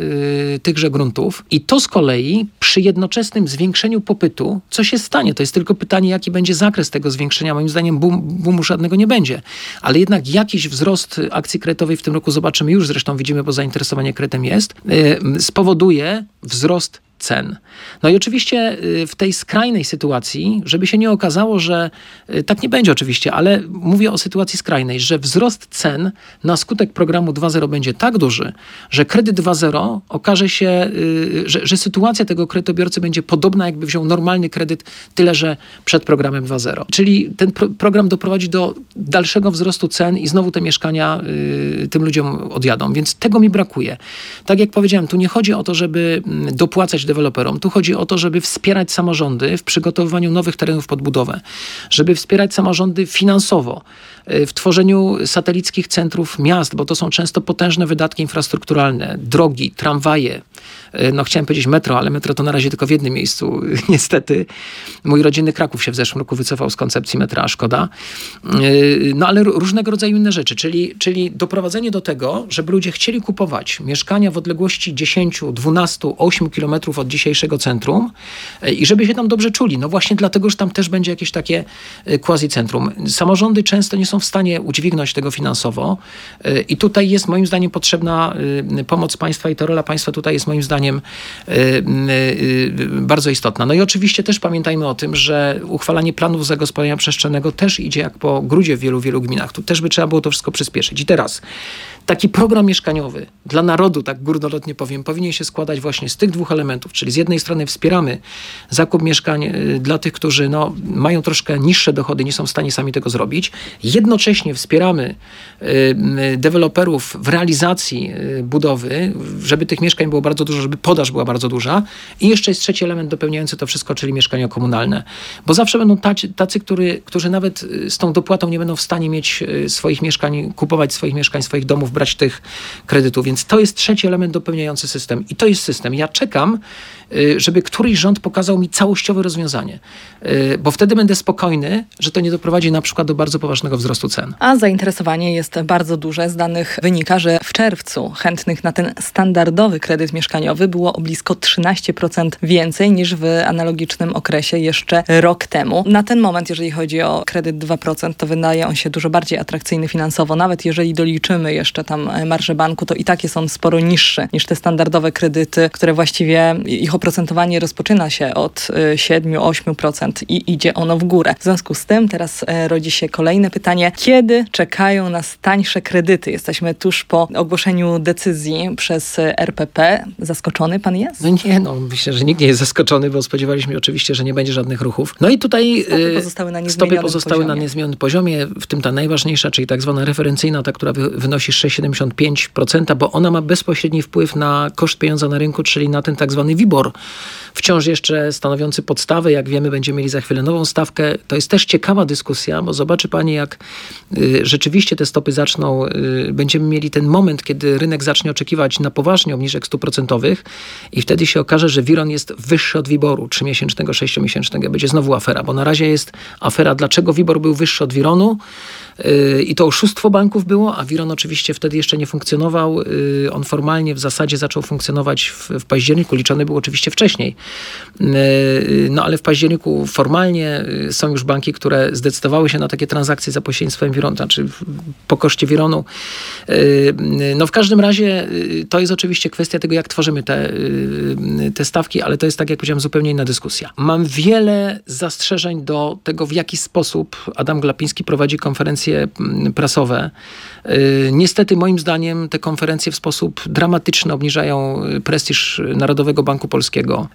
tychże gruntów i to z kolei przy jednoczesnym zwiększeniu popytu, co się stanie? To jest tylko pytanie, jaki będzie zakres tego zwiększenia. Moim zdaniem boom, boomu żadnego nie będzie. Ale jednak jakiś wzrost akcji kredytowej w tym roku zobaczymy już, zresztą widzimy, bo zainteresowanie kredytem jest, yy, spowoduje wzrost cen. No i oczywiście y, w tej skrajnej sytuacji, żeby się nie okazało, że y, tak nie będzie oczywiście, ale mówię o sytuacji skrajnej, że wzrost cen na skutek programu 2.0 będzie tak duży, że kredyt 2.0 okaże się, y, że, że sytuacja tego kredytobiorcy będzie podobna, jakby wziął normalny kredyt, tyle że przed programem 2.0. Czyli ten pro program doprowadzi do dalszego wzrostu cen i znowu te mieszkania tym ludziom odjadą. Więc tego mi brakuje. Tak jak powiedziałem, tu nie chodzi o to, żeby mm, dopłacać deweloperom, tu chodzi o to, żeby wspierać samorządy w przygotowywaniu nowych terenów pod budowę, żeby wspierać samorządy finansowo w tworzeniu satelickich centrów miast, bo to są często potężne wydatki infrastrukturalne, drogi, tramwaje, y, no chciałem powiedzieć metro, ale metro to na razie tylko w jednym miejscu, niestety. Mój rodzinny Kraków się w zeszłym roku wycofał z koncepcji metra, szkoda. Y, no ale różnego rodzaju inne rzeczy, czyli, czyli doprowadzenie do tego, żeby ludzie chcieli kupować mieszkania w odległości 10, 12, 8 kilometrów od dzisiejszego centrum i żeby się tam dobrze czuli. No właśnie dlatego, że tam też będzie jakieś takie quasi-centrum. Samorządy często nie są w stanie udźwignąć tego finansowo e, i tutaj jest moim zdaniem potrzebna pomoc państwa i ta rola państwa tutaj jest moim zdaniem bardzo istotna. No i oczywiście też pamiętajmy o tym, że uchwalanie planów zagospodarowania przestrzennego też idzie jak po grudzie w wielu, wielu gminach. Tu też by trzeba było to wszystko przyspieszyć. I teraz taki program mieszkaniowy dla narodu, tak górnolotnie powiem, powinien się składać właśnie z tych dwóch elementów, czyli z jednej strony wspieramy zakup mieszkań y, dla tych, którzy no, mają troszkę niższe dochody, nie są w stanie sami tego zrobić. Jednocześnie wspieramy y, y, deweloperów w realizacji budowy, żeby tych mieszkań było bardzo dużo, żeby podaż była bardzo duża. I jeszcze jest trzeci element dopełniający to wszystko, czyli mieszkania komunalne. Bo zawsze będą tacy, tacy który, którzy nawet z tą dopłatą nie będą w stanie mieć swoich mieszkań, kupować swoich mieszkań, swoich domów, brać tych kredytów. Więc to jest trzeci element dopełniający system. I to jest system. Ja czekam, y, żeby któryś rząd pokazał mi całościowe rozwiązanie, y, bo wtedy będę spokojny, że to nie doprowadzi na przykład do bardzo poważnego wzrostu cen. A zainteresowanie jest bardzo duże. Z danych wynika, że w czerwcu chętnych na ten standardowy kredyt mieszkaniowy było o blisko 13% więcej niż w analogicznym okresie jeszcze rok temu. Na ten moment, jeżeli chodzi o kredyt 2%, to wydaje on się dużo bardziej atrakcyjny finansowo, nawet jeżeli doliczymy jeszcze tam marże banku, to i tak jest on sporo niższy niż te standardowe kredyty, które właściwie ich oprocentowanie rozpoczyna się od 7-8% y, i idzie ono w górę. W związku z tym teraz e, rodzi się kolejne pytanie, kiedy czekają nas tańsze kredyty? Jesteśmy tuż po ogłoszeniu decyzji przez RPP. Zaskoczony pan jest? No nie, no myślę, że nikt nie jest zaskoczony, bo spodziewaliśmy się oczywiście, że nie będzie żadnych ruchów. No i tutaj stopy pozostały na niezmienionym pozostały poziomie. na niezmienionym poziomie, w tym ta najważniejsza, czyli tak zwana referencyjna, ta, która wynosi 6,75%, bo ona ma bezpośredni wpływ na koszt pieniądza na rynku, czyli na ten tak zwany WIBOR, wciąż jeszcze stanowiący podstawę. Jak wiemy, będziemy mieli za chwilę nową stawkę. To jest też ciekawa dyskusja, bo zobaczy Pani, jak y, rzeczywiście te stopy zaczną, y, będziemy mieli ten moment, kiedy rynek zacznie oczekiwać na poważnie obniżek stóp procentowych i wtedy się okaże, że Wiron jest wyższy od Wiboru, 3-miesięcznego, 6-miesięcznego. Będzie znowu afera, bo na razie jest afera, dlaczego Wibor był wyższy od Wironu i to oszustwo banków było, a Wiron oczywiście wtedy jeszcze nie funkcjonował. On formalnie w zasadzie zaczął funkcjonować w, w październiku, liczony był oczywiście wcześniej. No ale w październiku formalnie są już banki, które zdecydowały się na takie transakcje za pośrednictwem Wironu, znaczy po koszcie Wironu. No w każdym razie to jest oczywiście kwestia tego, jak tworzymy te, te stawki, ale to jest, tak jak powiedziałem, zupełnie inna dyskusja. Mam wiele zastrzeżeń do tego, w jaki sposób Adam Glapiński prowadzi konferencje prasowe. Niestety, moim zdaniem, te konferencje w sposób dramatyczny obniżają prestiż Narodowego Banku Polskiego,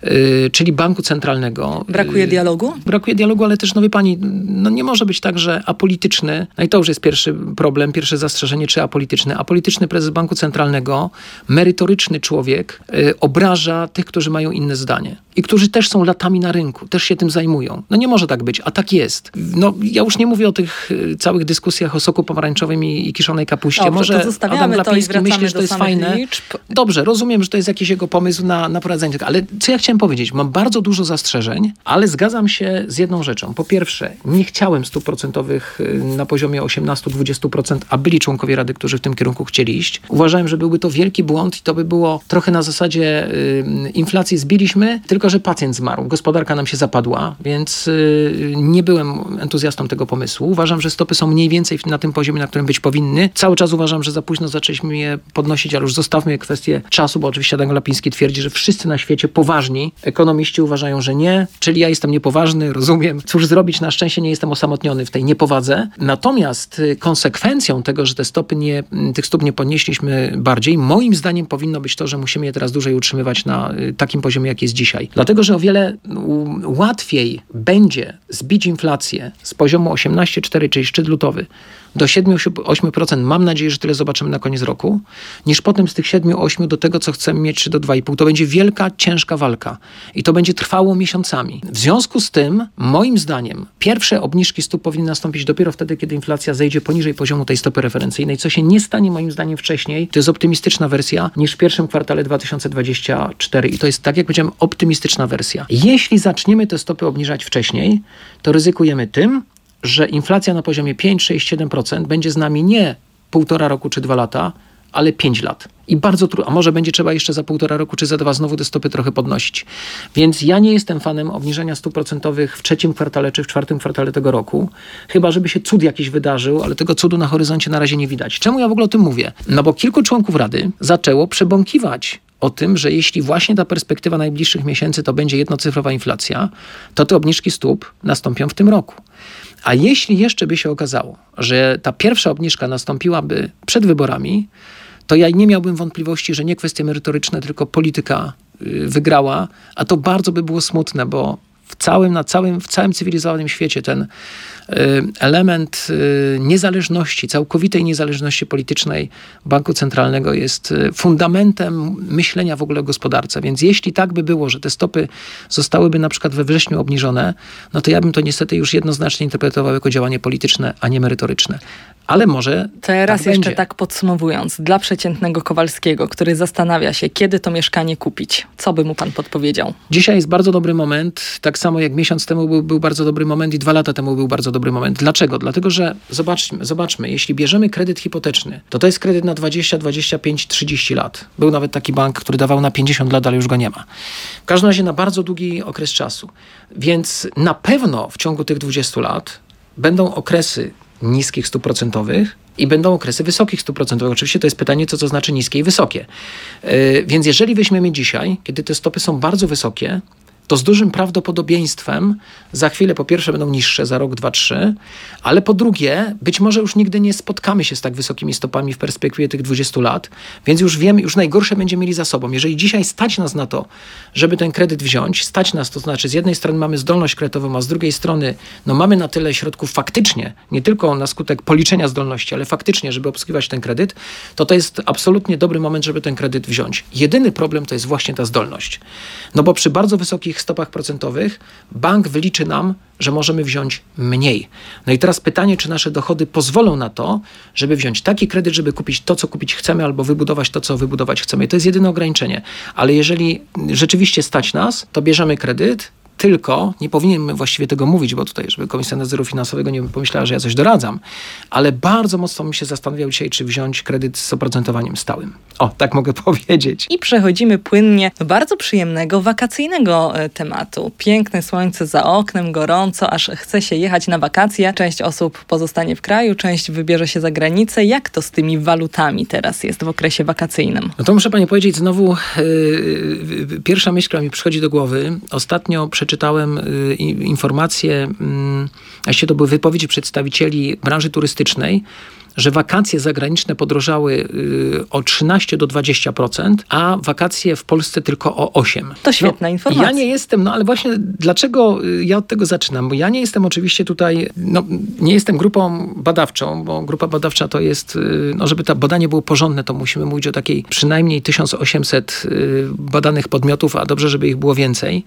czyli Banku Centralnego. Brakuje dialogu? Brakuje dialogu, ale też, no wie pani, no nie może być tak, że apolityczny, no i to już jest pierwszy problem, pierwsze zastrzeżenie, czy apolityczny. Apolityczny prezes Banku Centralnego, merytoryczny człowiek, y, obraża tych, którzy mają inne zdanie i którzy też są latami na rynku, też się tym zajmują. No nie może tak być, a tak jest. No ja już nie mówię o tych y, całych dyskusjach o soku pomarańczowym i, i kiszonej kapuście. Dobrze, może Adam Glapiński myśli, że to jest fajne. Liczb. Dobrze, rozumiem, że to jest jakiś jego pomysł na, na prowadzenie tego, ale co ja chciałem powiedzieć? Mam bardzo dużo zastrzeżeń, ale zgadzam się z jedną rzeczą. Po pierwsze, nie chciałem stóp procentowych y, na poziomie 18-20%, a byli członkowie Rady, którzy w tym kierunku chcieli iść. Uważałem, że byłby to wielki błąd i to by było trochę na zasadzie y, inflacji zbiliśmy, tylko że pacjent zmarł. Gospodarka nam się zapadła, więc y, nie byłem entuzjastą tego pomysłu. Uważam, że stopy są mniej mniej więcej na tym poziomie, na którym być powinny. Cały czas uważam, że za późno zaczęliśmy je podnosić, ale już zostawmy kwestię czasu, bo oczywiście Adam Glapiński twierdzi, że wszyscy na świecie poważni ekonomiści uważają, że nie, czyli ja jestem niepoważny, rozumiem. Cóż zrobić, na szczęście nie jestem osamotniony w tej niepowadze. Natomiast y, konsekwencją tego, że te stopy nie, tych stóp nie podnieśliśmy bardziej, moim zdaniem powinno być to, że musimy je teraz dłużej utrzymywać na y, takim poziomie, jak jest dzisiaj. Dlatego, że o wiele łatwiej będzie zbić inflację z poziomu 18,4, czyli szczyt lutowy, do 7-8%, mam nadzieję, że tyle zobaczymy na koniec roku, niż potem z tych 7-8 do tego, co chcemy mieć, do 2,5. To będzie wielka, ciężka walka i to będzie trwało miesiącami. W związku z tym, moim zdaniem, pierwsze obniżki stóp powinny nastąpić dopiero wtedy, kiedy inflacja zejdzie poniżej poziomu tej stopy referencyjnej, co się nie stanie moim zdaniem wcześniej. To jest optymistyczna wersja niż w pierwszym kwartale 2024 i to jest, tak jak powiedziałem, optymistyczna wersja. Jeśli zaczniemy te stopy obniżać wcześniej, to ryzykujemy tym, że inflacja na poziomie 5, 6, 7% będzie z nami nie półtora roku czy dwa lata, ale 5 lat. I bardzo trudno, a może będzie trzeba jeszcze za półtora roku czy za dwa znowu te stopy trochę podnosić. Więc ja nie jestem fanem obniżenia stóp procentowych w trzecim kwartale czy w czwartym kwartale tego roku, chyba żeby się cud jakiś wydarzył, ale tego cudu na horyzoncie na razie nie widać. Czemu ja w ogóle o tym mówię? No bo kilku członków Rady zaczęło przebąkiwać o tym, że jeśli właśnie ta perspektywa najbliższych miesięcy to będzie jednocyfrowa inflacja, to te obniżki stóp nastąpią w tym roku. A jeśli jeszcze by się okazało, że ta pierwsza obniżka nastąpiłaby przed wyborami, to ja nie miałbym wątpliwości, że nie kwestie merytoryczne, tylko polityka y, wygrała, a to bardzo by było smutne, bo w całym, na całym, w całym cywilizowanym świecie ten element y, niezależności, całkowitej niezależności politycznej banku centralnego jest y, fundamentem myślenia w ogóle o gospodarce. Więc jeśli tak by było, że te stopy zostałyby na przykład we wrześniu obniżone, no to ja bym to niestety już jednoznacznie interpretował jako działanie polityczne, a nie merytoryczne ale może. Teraz tak jeszcze będzie. tak podsumowując, dla przeciętnego Kowalskiego, który zastanawia się, kiedy to mieszkanie kupić, co by mu pan podpowiedział? Dzisiaj jest bardzo dobry moment, tak samo jak miesiąc temu był, był bardzo dobry moment i dwa lata temu był bardzo dobry moment. Dlaczego? Dlatego, że zobaczmy, zobaczmy, jeśli bierzemy kredyt hipoteczny, to to jest kredyt na 20, 25, 30 lat. Był nawet taki bank, który dawał na 50 lat, ale już go nie ma. W każdym razie na bardzo długi okres czasu. Więc na pewno w ciągu tych 20 lat będą okresy niskich stóp procentowych i będą okresy wysokich stóp procentowych. Oczywiście to jest pytanie, co to znaczy niskie i wysokie. Yy, więc jeżeli weźmiemy dzisiaj, kiedy te stopy są bardzo wysokie, to z dużym prawdopodobieństwem za chwilę po pierwsze będą niższe za rok, dwa, trzy, ale po drugie być może już nigdy nie spotkamy się z tak wysokimi stopami w perspektywie tych 20 lat, więc już wiemy, już najgorsze będziemy mieli za sobą. Jeżeli dzisiaj stać nas na to, żeby ten kredyt wziąć, stać nas, to znaczy z jednej strony mamy zdolność kredytową, a z drugiej strony no mamy na tyle środków faktycznie, nie tylko na skutek policzenia zdolności, ale faktycznie, żeby obsługiwać ten kredyt, to to jest absolutnie dobry moment, żeby ten kredyt wziąć. Jedyny problem to jest właśnie ta zdolność. No bo przy bardzo wysokich stopach procentowych bank wyliczy nam, że możemy wziąć mniej. No i teraz pytanie, czy nasze dochody pozwolą na to, żeby wziąć taki kredyt, żeby kupić to, co kupić chcemy, albo wybudować to, co wybudować chcemy. To jest jedyne ograniczenie. Ale jeżeli rzeczywiście stać nas, to bierzemy kredyt, tylko, nie powinienem właściwie tego mówić, bo tutaj, żeby Komisja Nadzoru Finansowego nie pomyślała, że ja coś doradzam, ale bardzo mocno bym się zastanawiał dzisiaj, czy wziąć kredyt z oprocentowaniem stałym. O, tak mogę powiedzieć. I przechodzimy płynnie do bardzo przyjemnego, wakacyjnego e, tematu. Piękne słońce za oknem, gorąco, aż chce się jechać na wakacje. Część osób pozostanie w kraju, część wybierze się za granicę. Jak to z tymi walutami teraz jest w okresie wakacyjnym? No to muszę pani powiedzieć znowu, yy, pierwsza myśl, która mi przychodzi do głowy. Ostatnio przed przeczytałem y, informacje, a się to były wypowiedzi przedstawicieli branży turystycznej, że wakacje zagraniczne podrożały y, o 13 do 20%, a wakacje w Polsce tylko o 8%. To świetna no, informacja. Ja nie jestem, no ale właśnie dlaczego y, ja od tego zaczynam? Bo ja nie jestem oczywiście tutaj, no nie jestem grupą badawczą, bo grupa badawcza to jest, y, no żeby to badanie było porządne, to musimy mówić o takiej przynajmniej 1800 badanych podmiotów, a dobrze, żeby ich było więcej.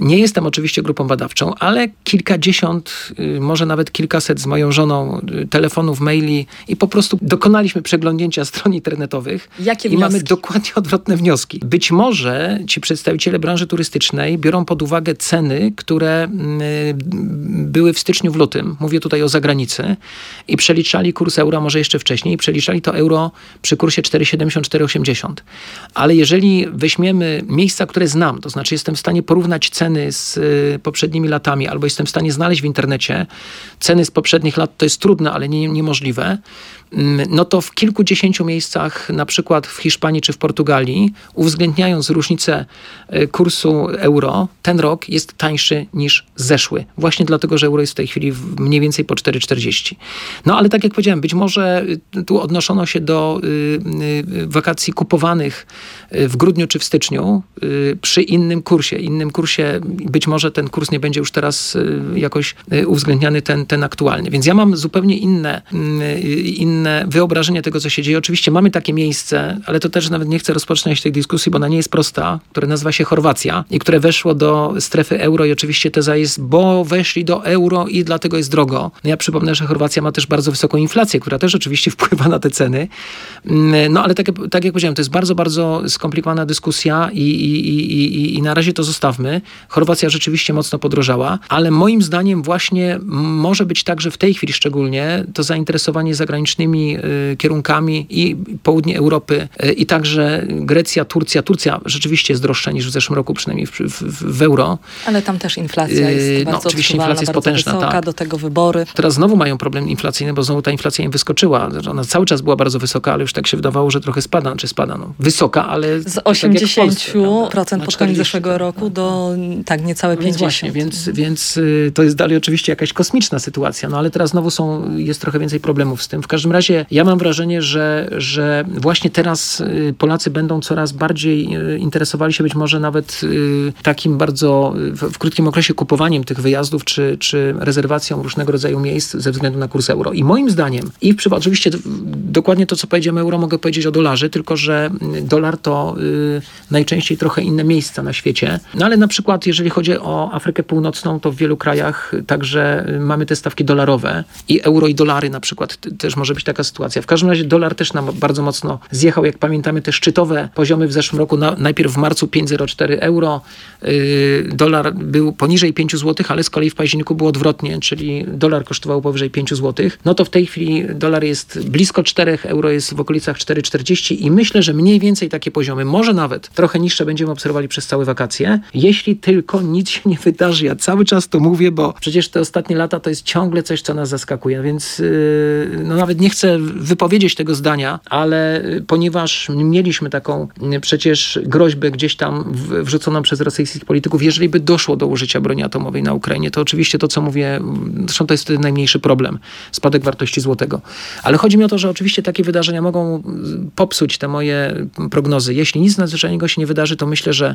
Nie jestem oczywiście grupą badawczą, ale kilkadziesiąt, może nawet kilkaset z moją żoną telefonów, maili, i, i po prostu dokonaliśmy przeglądnięcia stron internetowych Jakie i mamy wnioski? dokładnie odwrotne wnioski. Być może ci przedstawiciele branży turystycznej biorą pod uwagę ceny, które mm, były w styczniu, w lutym, mówię tutaj o zagranicy, i przeliczali kurs euro, może jeszcze wcześniej, i przeliczali to euro przy kursie 4,70-4,80. Ale jeżeli weźmiemy miejsca, które znam, to znaczy jestem w stanie porównać ceny z y, poprzednimi latami, albo jestem w stanie znaleźć w internecie ceny z poprzednich lat, to jest trudne, ale nie, niemożliwe, Yeah. No to w kilkudziesięciu miejscach, na przykład w Hiszpanii czy w Portugalii, uwzględniając różnicę y, kursu euro, ten rok jest tańszy niż zeszły. Właśnie dlatego, że euro jest w tej chwili mniej więcej po 4,40. No ale tak jak powiedziałem, być może y, tu odnoszono się do y, y, wakacji kupowanych y, w grudniu czy w styczniu przy innym kursie. Innym kursie, być może ten kurs nie będzie już teraz jakoś uwzględniany, ten, ten aktualny. Więc ja mam zupełnie inne, y, inne wyobrażenie tego, co się dzieje. Oczywiście mamy takie miejsce, ale to też nawet nie chcę rozpoczynać tej dyskusji, bo ona nie jest prosta, które nazywa się Chorwacja i które weszło do strefy euro i oczywiście teza jest, bo weszli do euro i dlatego jest drogo. No ja przypomnę, że Chorwacja ma też bardzo wysoką inflację, która też oczywiście wpływa na te ceny. Mm, No ale tak, tak jak powiedziałem, to jest bardzo, bardzo skomplikowana dyskusja i, i, i, i, i na razie to zostawmy. Chorwacja rzeczywiście mocno podrożała, ale moim zdaniem właśnie może być tak, że w tej chwili szczególnie to zainteresowanie zagranicznymi y, kierunkami i południe Europy y, i także Grecja, Turcja. Turcja rzeczywiście jest droższa niż w zeszłym roku, przynajmniej w, w, w euro. Ale tam też inflacja jest Yy, no, bardzo oczywiście odczuwalna, inflacja jest potężna, wysoka, tak. do tego wybory. Teraz znowu mają problem inflacyjny, bo znowu ta inflacja im wyskoczyła. Ona cały czas była bardzo wysoka, ale już tak się wydawało, że trochę spada, czy spada. No, wysoka, ale Z tak w 80% Polsce, prawda? Na pod koniec 40, zeszłego roku do tak niecałe no więc 50%. właśnie, więc, więc y, to jest dalej oczywiście jakaś kosmiczna sytuacja, no ale teraz znowu są, jest trochę więcej problemów z tym. W każdym razie ja mam wrażenie, że, że właśnie teraz y, Polacy będą coraz bardziej y, interesowali się być może nawet y, takim bardzo w, w krótkim okresie kupowaniem tych wyjazdów, czy, czy rezerwacją różnego rodzaju miejsc ze względu na kurs euro. I moim zdaniem, i w oczywiście dokładnie to, co powiedziałem euro, mogę powiedzieć o dolarze, tylko że dolar to y, najczęściej trochę inne miejsca na świecie. No ale na przykład, jeżeli chodzi o Afrykę Północną, to w wielu krajach także mamy te stawki dolarowe i euro i dolary na przykład też może być taka sytuacja. W każdym razie dolar też nam bardzo mocno zjechał, jak pamiętamy te szczytowe poziomy w zeszłym roku, na, najpierw w marcu 5,04 euro, y, dolar był poniżej 5 zł, ale z kolei w październiku było odwrotnie, czyli dolar kosztował powyżej 5 zł. No to w tej chwili dolar jest blisko 4, euro jest w okolicach 4,40 i myślę, że mniej więcej takie poziomy, może nawet trochę niższe będziemy obserwowali przez całe wakacje, jeśli tylko nic się nie wydarzy. Ja cały czas to mówię, bo przecież te ostatnie lata to jest ciągle coś, co nas zaskakuje, więc yy, no nawet nie chcę wypowiedzieć tego zdania, ale y, ponieważ mieliśmy taką y, przecież groźbę gdzieś tam wrzuconą przez rosyjskich polityków, jeżeli by doszło do użycia broni atomowej na Ukrainie, to oczywiście to, co mówię, zresztą to jest wtedy najmniejszy problem, spadek wartości złotego. Ale chodzi mi o to, że oczywiście takie wydarzenia mogą y, popsuć te moje prognozy. Jeśli nic nadzwyczajnego się nie wydarzy, to myślę, że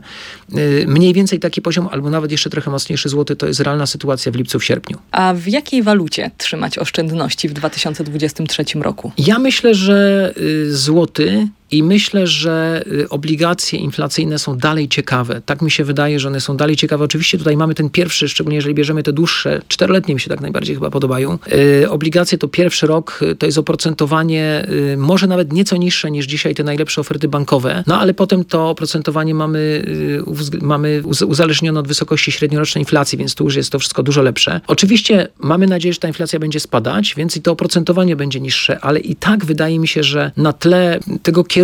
mniej więcej taki poziom, albo nawet jeszcze trochę mocniejszy złoty, to jest realna sytuacja w lipcu, w sierpniu. A w jakiej walucie trzymać oszczędności w 2023 roku? Ja myślę, że y, złoty i myślę, że y, obligacje inflacyjne są dalej ciekawe. Tak mi się wydaje, że one są dalej ciekawe. Oczywiście tutaj mamy ten pierwszy, szczególnie jeżeli bierzemy te dłuższe, czteroletnie mi się tak najbardziej chyba podobają. Y, Obligacje to pierwszy rok, y, to jest oprocentowanie może nawet nieco niższe niż dzisiaj te najlepsze oferty bankowe, no ale potem to oprocentowanie mamy, mamy uz- uzależnione od wysokości średniorocznej inflacji, więc tu już jest to wszystko dużo lepsze. Oczywiście mamy nadzieję, że ta inflacja będzie spadać, więc i to oprocentowanie będzie niższe, ale i tak wydaje mi się, że na tle tego kierunku,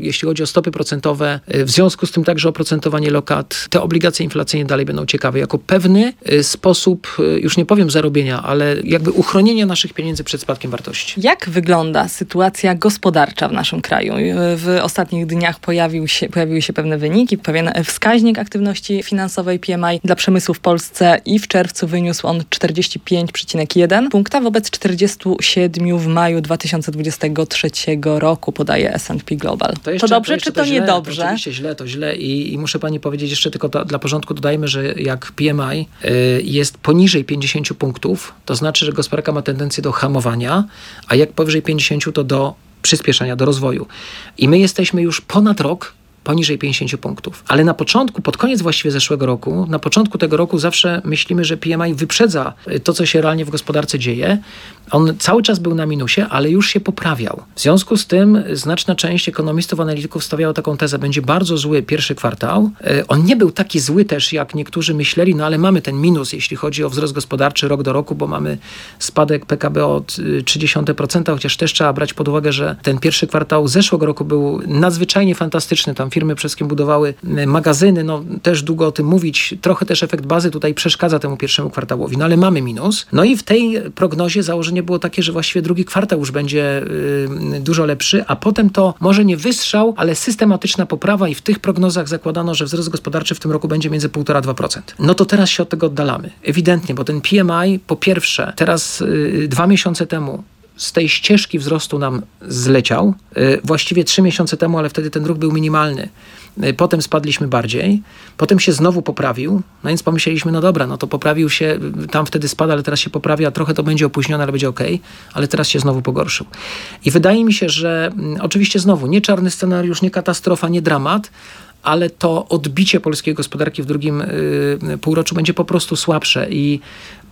jeśli chodzi o stopy procentowe, y, w związku z tym także oprocentowanie lokat, te obligacje inflacyjne dalej będą ciekawe, jako pewny y, sposób, y, już nie powiem zarobienia, ale jakby uchronienia naszych pieniędzy przed spadkiem wartości. Jak wygląda sytuacja gospodarcza w naszym kraju? W ostatnich dniach pojawił się, pojawiły się pewne wyniki, pewien wskaźnik aktywności finansowej PMI dla przemysłu w Polsce i w czerwcu wyniósł on 45,1 punkta wobec 47 w maju 2023 roku, podaje S&P Global. To, jeszcze- dobrze jeszcze czy to, źle, niedobrze? Oczywiście źle, to źle i, i muszę pani powiedzieć jeszcze tylko to, dla porządku dodajmy, że jak PMI y, jest poniżej 50 punktów, to znaczy, że gospodarka ma tendencję do hamowania, a jak powyżej 50 to do przyspieszenia, do rozwoju. I my jesteśmy już ponad rok poniżej 50 punktów. Ale na początku, pod koniec właściwie zeszłego roku, na początku tego roku zawsze myślimy, że PMI wyprzedza to, co się realnie w gospodarce dzieje. On cały czas był na minusie, ale już się poprawiał. W związku z tym znaczna część ekonomistów, analityków stawiała taką tezę, będzie bardzo zły pierwszy kwartał. E, on nie był taki zły też, jak niektórzy myśleli, no ale mamy ten minus, jeśli chodzi o wzrost gospodarczy rok do roku, bo mamy spadek PKB od 0,3%, chociaż też trzeba brać pod uwagę, że ten pierwszy kwartał zeszłego roku był nadzwyczajnie fantastyczny. Tam firmy przez kim budowały e, magazyny, no też długo o tym mówić. Trochę też efekt bazy tutaj przeszkadza temu pierwszemu kwartałowi, no ale mamy minus. No i w tej prognozie założenie było takie, że właściwie drugi kwartał już będzie y, dużo lepszy, a potem to może nie wystrzał, ale systematyczna poprawa i w tych prognozach zakładano, że wzrost gospodarczy w tym roku będzie między 1,5-2%. No to teraz się od tego oddalamy. Ewidentnie, bo ten PMI po pierwsze, teraz y, dwa miesiące temu z tej ścieżki wzrostu nam zleciał. Y, właściwie trzy miesiące temu, ale wtedy ten ruch był minimalny. Y, potem spadliśmy bardziej, potem się znowu poprawił, no więc pomyśleliśmy, no dobra, no to poprawił się, y, tam wtedy spada, ale teraz się poprawia, trochę to będzie opóźnione, ale będzie ok, ale teraz się znowu pogorszył. I wydaje mi się, że mm, oczywiście znowu nie czarny scenariusz, nie katastrofa, nie dramat, ale to odbicie polskiej gospodarki w drugim y, półroczu będzie po prostu słabsze i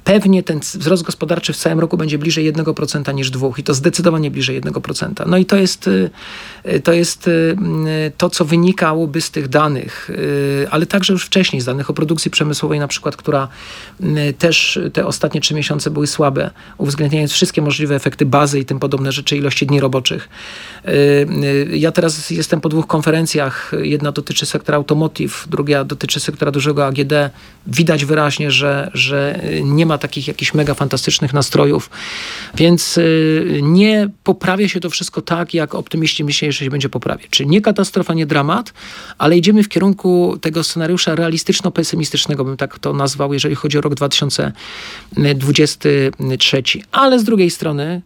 pewnie ten wzrost gospodarczy w całym roku będzie bliżej 1% niż 2% i to zdecydowanie bliżej 1%. No i to jest, y, to jest y, to, co wynikałoby z tych danych, y, ale także już wcześniej z danych o produkcji przemysłowej na przykład, która też te ostatnie trzy miesiące były słabe, uwzględniając wszystkie możliwe efekty bazy i tym podobne rzeczy, ilości dni roboczych. Ja teraz jestem po dwóch konferencjach. Jedna dotyczy sektora automotive, druga dotyczy sektora dużego AGD. Widać wyraźnie, że, że nie ma takich jakichś mega fantastycznych nastrojów, więc y, nie poprawia się to wszystko tak, jak optymiści myśleli, że się będzie poprawiać. Czyli nie katastrofa, nie dramat, ale idziemy w kierunku tego scenariusza realistyczno-pesymistycznego, bym tak to nazwał, jeżeli chodzi o rok 2023. Ale z drugiej strony,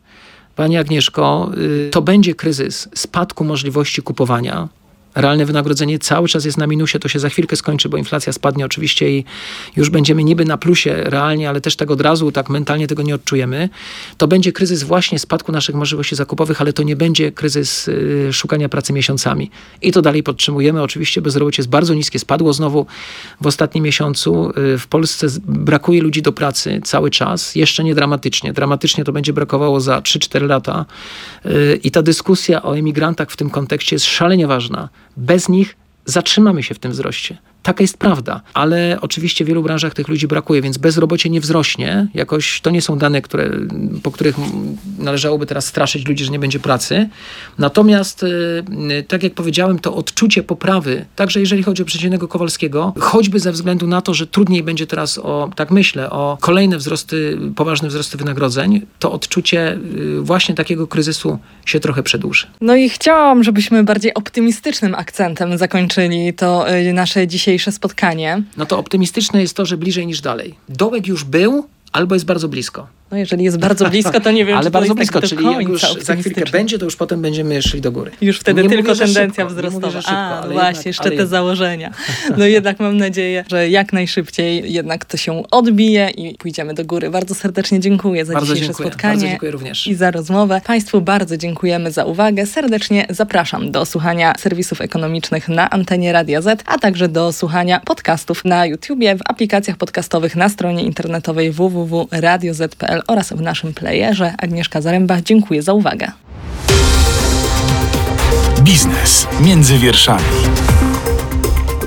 Pani Agnieszko, y, to będzie kryzys spadku możliwości kupowania realne wynagrodzenie cały czas jest na minusie, to się za chwilkę skończy, bo inflacja spadnie oczywiście i już będziemy niby na plusie realnie, ale też tego od razu tak mentalnie tego nie odczujemy. To będzie kryzys właśnie spadku naszych możliwości zakupowych, ale to nie będzie kryzys y, szukania pracy miesiącami. I to dalej podtrzymujemy. Oczywiście bezrobocie jest bardzo niskie, spadło znowu w ostatnim miesiącu. Y, w Polsce brakuje ludzi do pracy cały czas, jeszcze nie dramatycznie. Dramatycznie to będzie brakowało za 3-4 lata. Y, I ta dyskusja o emigrantach w tym kontekście jest szalenie ważna bez nich zatrzymamy się w tym wzroście. Taka jest prawda, ale oczywiście w wielu branżach tych ludzi brakuje, więc bezrobocie nie wzrośnie. Jakoś to nie są dane, które, po których należałoby teraz straszyć ludzi, że nie będzie pracy. Natomiast, y, tak jak powiedziałem, to odczucie poprawy, także jeżeli chodzi o przeciętnego Kowalskiego, choćby ze względu na to, że trudniej będzie teraz o, tak myślę, o kolejne wzrosty, poważne wzrosty wynagrodzeń, to odczucie y, właśnie takiego kryzysu się trochę przedłuży. No i chciałam, żebyśmy bardziej optymistycznym akcentem zakończyli to y, nasze dzisiejsze dzisiejsze spotkanie. No to optymistyczne jest to, że bliżej niż dalej. Dołek już był, albo jest bardzo blisko. No jeżeli jest bardzo blisko, to nie wiem, Ale czy bardzo to blisko, tak czyli jak już za chwilkę będzie, to już potem będziemy szli do góry. Już wtedy nie tylko mówię, tendencja szybko, wzrostowa. Mówię, szybko, A, właśnie, jednak, jeszcze te założenia. No jednak mam nadzieję, że jak najszybciej jednak to się odbije i pójdziemy do góry. Bardzo serdecznie dziękuję za bardzo dzisiejsze dziękuję. spotkanie. Bardzo dziękuję również. I za rozmowę. Państwu bardzo dziękujemy za uwagę. Serdecznie zapraszam do słuchania serwisów ekonomicznych na antenie Radia Z, a także do słuchania podcastów na YouTubie, w aplikacjach podcastowych na stronie internetowej www.radioz.pl oraz w naszym playerze. Agnieszka Zaręba, dziękuję za uwagę. Biznes między wierszami.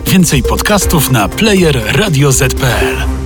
Więcej podcastów na player radioz.pl.